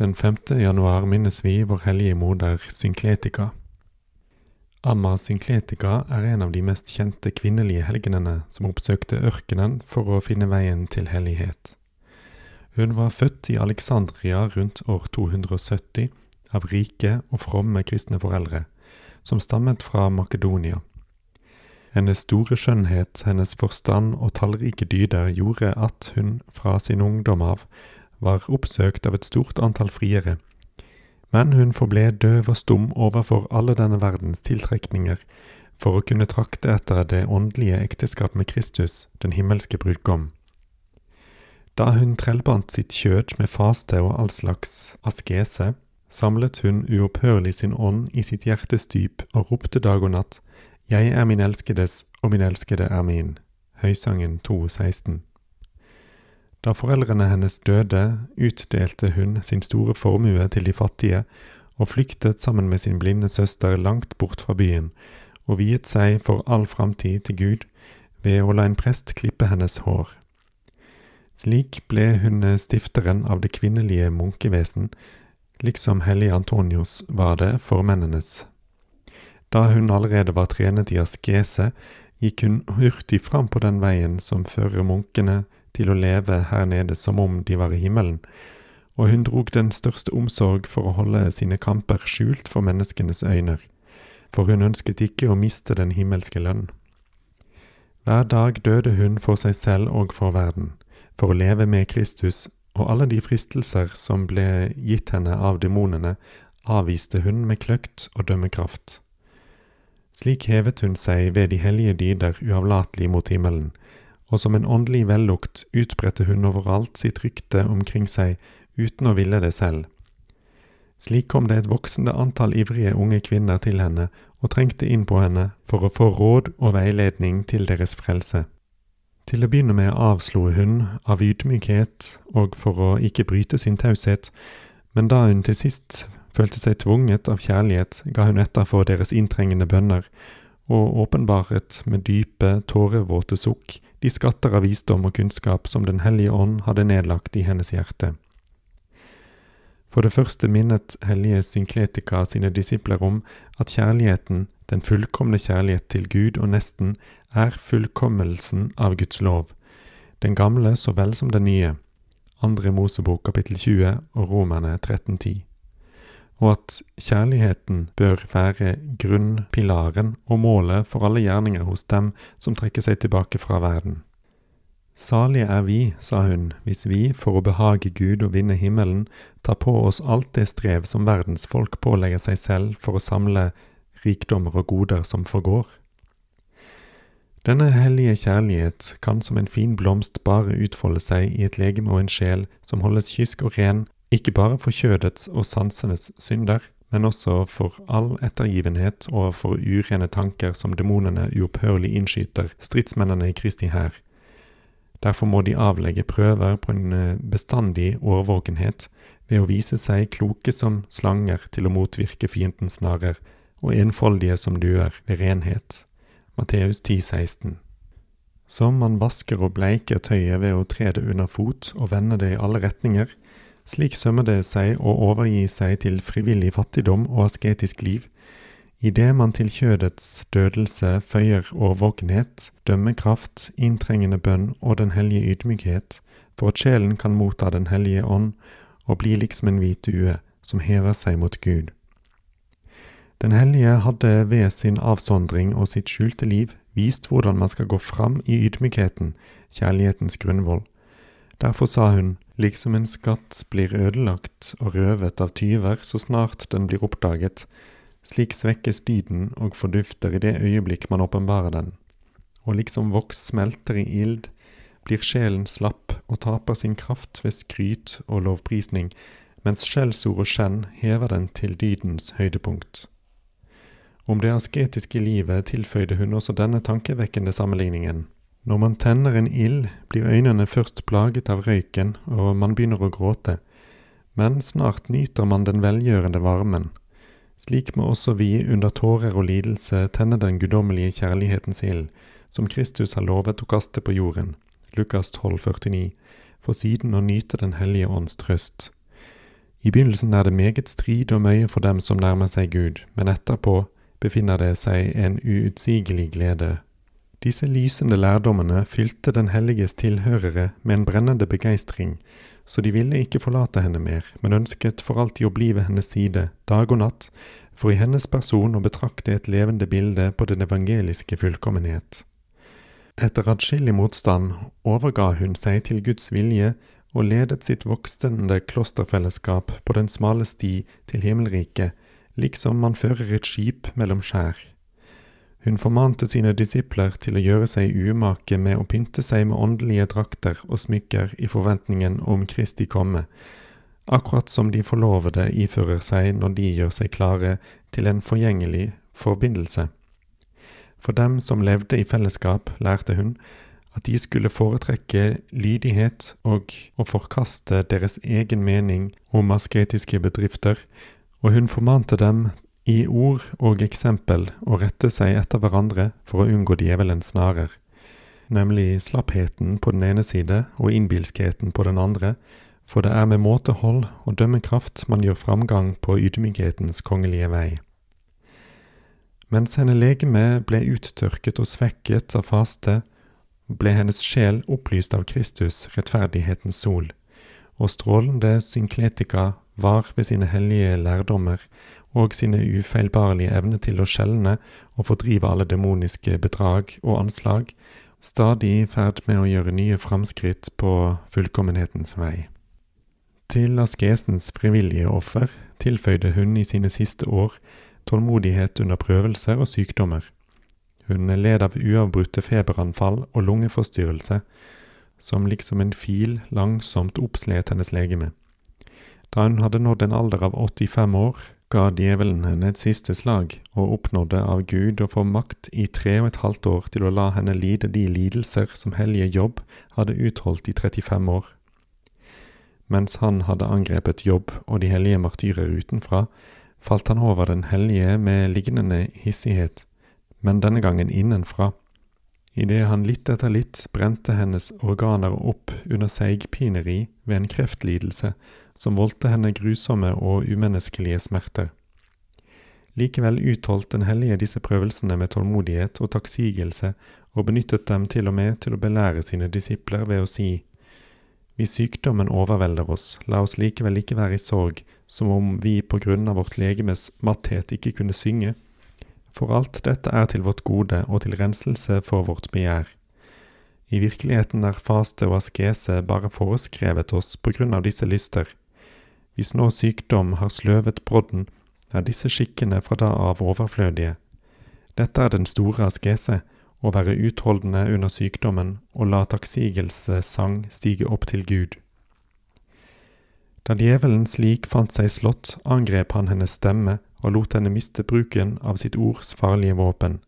Den 5. januar minnes vi vår hellige moder Synkletika. Amma Synkletika er en av de mest kjente kvinnelige helgenene som oppsøkte ørkenen for å finne veien til hellighet. Hun var født i Alexandria rundt år 270 av rike og fromme kristne foreldre, som stammet fra Makedonia. Hennes store skjønnhet, hennes forstand og tallrike dyder gjorde at hun fra sin ungdom av var oppsøkt av et stort antall friere, men hun forble døv og stum overfor alle denne verdens tiltrekninger for å kunne trakte etter det åndelige ekteskap med Kristus, den himmelske brudgom. Da hun trellbandt sitt kjød med faste og all slags askese, samlet hun uopphørlig sin ånd i sitt hjertes dyp og ropte dag og natt, Jeg er min elskedes, og min elskede er min. Høysangen 2.16. Da foreldrene hennes døde, utdelte hun sin store formue til de fattige, og flyktet sammen med sin blinde søster langt bort fra byen, og viet seg for all framtid til Gud ved å la en prest klippe hennes hår. Slik ble hun stifteren av det kvinnelige munkevesen, liksom hellige Antonios var det for mennenes. Da hun allerede var trenet i askese, gikk hun hurtig fram på den veien som fører munkene til å leve her nede som om de var i himmelen, og hun drog den største omsorg for å holde sine kamper skjult for menneskenes øyne, for hun ønsket ikke å miste den himmelske lønn. Hver dag døde hun for seg selv og for verden, for å leve med Kristus, og alle de fristelser som ble gitt henne av demonene, avviste hun med kløkt og dømmekraft. Slik hevet hun seg ved de hellige dyder uavlatelig mot himmelen, og som en åndelig vellukt utbredte hun overalt sitt rykte omkring seg uten å ville det selv. Slik kom det et voksende antall ivrige unge kvinner til henne og trengte inn på henne for å få råd og veiledning til deres frelse. Til å begynne med avslo hun av ydmykhet og for å ikke bryte sin taushet, men da hun til sist følte seg tvunget av kjærlighet, ga hun etter for deres inntrengende bønner, og åpenbaret med dype, tårevåte sukk de skatter av visdom og kunnskap som Den hellige ånd hadde nedlagt i hennes hjerte. For det første minnet hellige Synkletika sine disipler om at kjærligheten, den fullkomne kjærlighet til Gud og nesten, er fullkommelsen av Guds lov, den gamle så vel som den nye, andre Mosebok kapittel 20 og Romerne 1310 og at kjærligheten bør være grunnpilaren og målet for alle gjerninger hos dem som trekker seg tilbake fra verden. Salige er vi, sa hun, hvis vi, for å behage Gud og vinne himmelen, tar på oss alt det strev som verdens folk pålegger seg selv for å samle rikdommer og goder som forgår. Denne hellige kjærlighet kan som en fin blomst bare utfolde seg i et legeme og en sjel som holdes kysk og ren ikke bare for kjødets og sansenes synder, men også for all ettergivenhet og for urene tanker som demonene uopphørlig innskyter stridsmennene i Kristi hær. Derfor må de avlegge prøver på en eh, bestandig årvåkenhet ved å vise seg kloke som slanger til å motvirke fiendens snarer, og enfoldige som duer ved renhet. Matteus 10, 16. Som man vasker og bleiker tøyet ved å tre det under fot og vende det i alle retninger, slik sømmer det seg å overgi seg til frivillig fattigdom og asketisk liv, idet man til kjødets dødelse føyer årvåkenhet, dømmekraft, inntrengende bønn og den hellige ydmykhet, for at sjelen kan motta Den hellige ånd og bli liksom en hvit due som hever seg mot Gud. Den hellige hadde ved sin avsondring og sitt skjulte liv vist hvordan man skal gå fram i ydmykheten, kjærlighetens grunnvoll. Derfor sa hun, liksom en skatt blir ødelagt og røvet av tyver så snart den blir oppdaget, slik svekkes dyden og fordufter i det øyeblikk man åpenbarer den. Og liksom voks smelter i ild, blir sjelen slapp og taper sin kraft ved skryt og lovprisning, mens skjellsord og skjenn hever den til dydens høydepunkt. Om det asketiske livet tilføyde hun også denne tankevekkende sammenligningen. Når man tenner en ild, blir øynene først plaget av røyken, og man begynner å gråte, men snart nyter man den velgjørende varmen. Slik må også vi under tårer og lidelse tenne den guddommelige kjærlighetens ild, som Kristus har lovet å kaste på jorden, Lukas 12, 49, for siden å nyte Den hellige ånds trøst. I begynnelsen er det meget strid og møye for dem som nærmer seg Gud, men etterpå befinner det seg en uutsigelig glede. Disse lysende lærdommene fylte Den helliges tilhørere med en brennende begeistring, så de ville ikke forlate henne mer, men ønsket for alltid å bli ved hennes side, dag og natt, for i hennes person å betrakte et levende bilde på den evangeliske fullkommenhet. Etter atskillig motstand overga hun seg til Guds vilje og ledet sitt voksende klosterfellesskap på den smale sti til himmelriket, liksom man fører et skip mellom skjær. Hun formante sine disipler til å gjøre seg umake med å pynte seg med åndelige drakter og smykker i forventningen om Kristi komme, akkurat som de forlovede ifører seg når de gjør seg klare til en forgjengelig forbindelse. For dem som levde i fellesskap, lærte hun at de skulle foretrekke lydighet og å forkaste deres egen mening om asketiske bedrifter, og hun formante dem i ord og eksempel å rette seg etter hverandre for å unngå djevelens snarer, nemlig slappheten på den ene side og innbilskheten på den andre, for det er med måtehold og dømmekraft man gjør framgang på ydmykhetens kongelige vei. Mens henne legeme ble uttørket og svekket av faste, ble hennes sjel opplyst av Kristus, rettferdighetens sol, og strålende synkletika var ved sine hellige lærdommer og sine ufeilbarlige evne til å skjelne og fordrive alle demoniske bedrag og anslag, stadig i ferd med å gjøre nye framskritt på fullkommenhetens vei. Til askesens frivillige offer tilføyde hun i sine siste år tålmodighet under prøvelser og sykdommer. Hun led av uavbrutte feberanfall og lungeforstyrrelse, som liksom en fil langsomt oppslet hennes legeme. Da hun hadde nådd en alder av 85 år, ga djevelen henne et siste slag, og oppnådde av Gud å få makt i tre og et halvt år til å la henne lide de lidelser som hellige Jobb hadde utholdt i 35 år. Mens han hadde angrepet Jobb og de hellige martyrer utenfra, falt han over den hellige med lignende hissighet, men denne gangen innenfra. Idet han litt etter litt brente hennes organer opp under seigpineri ved en kreftlidelse som voldte henne grusomme og umenneskelige smerter. Likevel utholdt den hellige disse prøvelsene med tålmodighet og takksigelse, og benyttet dem til og med til å belære sine disipler ved å si, Hvis sykdommen overvelder oss, la oss likevel ikke være i sorg, som om vi på grunn av vårt legemes matthet ikke kunne synge. For alt dette er til vårt gode og til renselse for vårt begjær. I virkeligheten er faste og askese bare foreskrevet oss på grunn av disse lyster, hvis nå sykdom har sløvet brodden, er disse skikkene fra da av overflødige. Dette er den store askese, å være utholdende under sykdommen og la takksigelsessang stige opp til Gud. Da djevelen slik fant seg slått, angrep han hennes stemme og lot henne miste bruken av sitt ords farlige våpen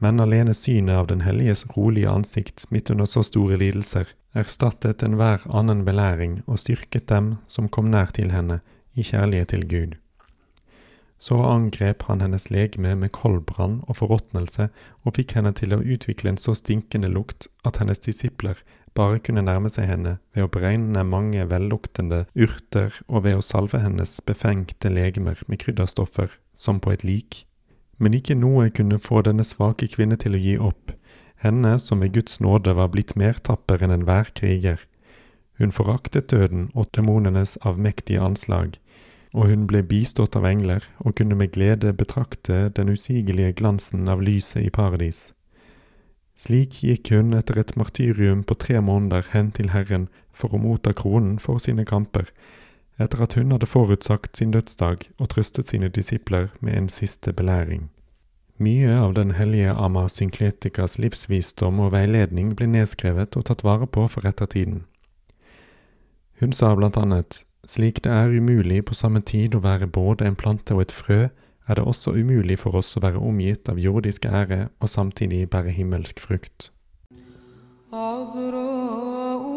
men alene synet av Den helliges rolige ansikt midt under så store lidelser erstattet enhver annen belæring og styrket dem som kom nær til henne, i kjærlighet til Gud. Så angrep han hennes legeme med koldbrann og forråtnelse og fikk henne til å utvikle en så stinkende lukt at hennes disipler bare kunne nærme seg henne ved å beregne mange velluktende urter og ved å salve hennes befengte legemer med krydderstoffer som på et lik men ikke noe kunne få denne svake kvinne til å gi opp, henne som ved Guds nåde var blitt mer tapper enn enhver kriger. Hun foraktet døden og demonenes avmektige anslag, og hun ble bistått av engler og kunne med glede betrakte den usigelige glansen av lyset i paradis. Slik gikk hun etter et martyrium på tre måneder hen til Herren for å motta kronen for sine kamper, etter at hun hadde forutsagt sin dødsdag og trøstet sine disipler med en siste belæring. Mye av den hellige Amasynkletikers livsvisdom og veiledning ble nedskrevet og tatt vare på for ettertiden. Hun sa blant annet, slik det er umulig på samme tid å være både en plante og et frø, er det også umulig for oss å være omgitt av jordisk ære og samtidig bære himmelsk frukt. Avro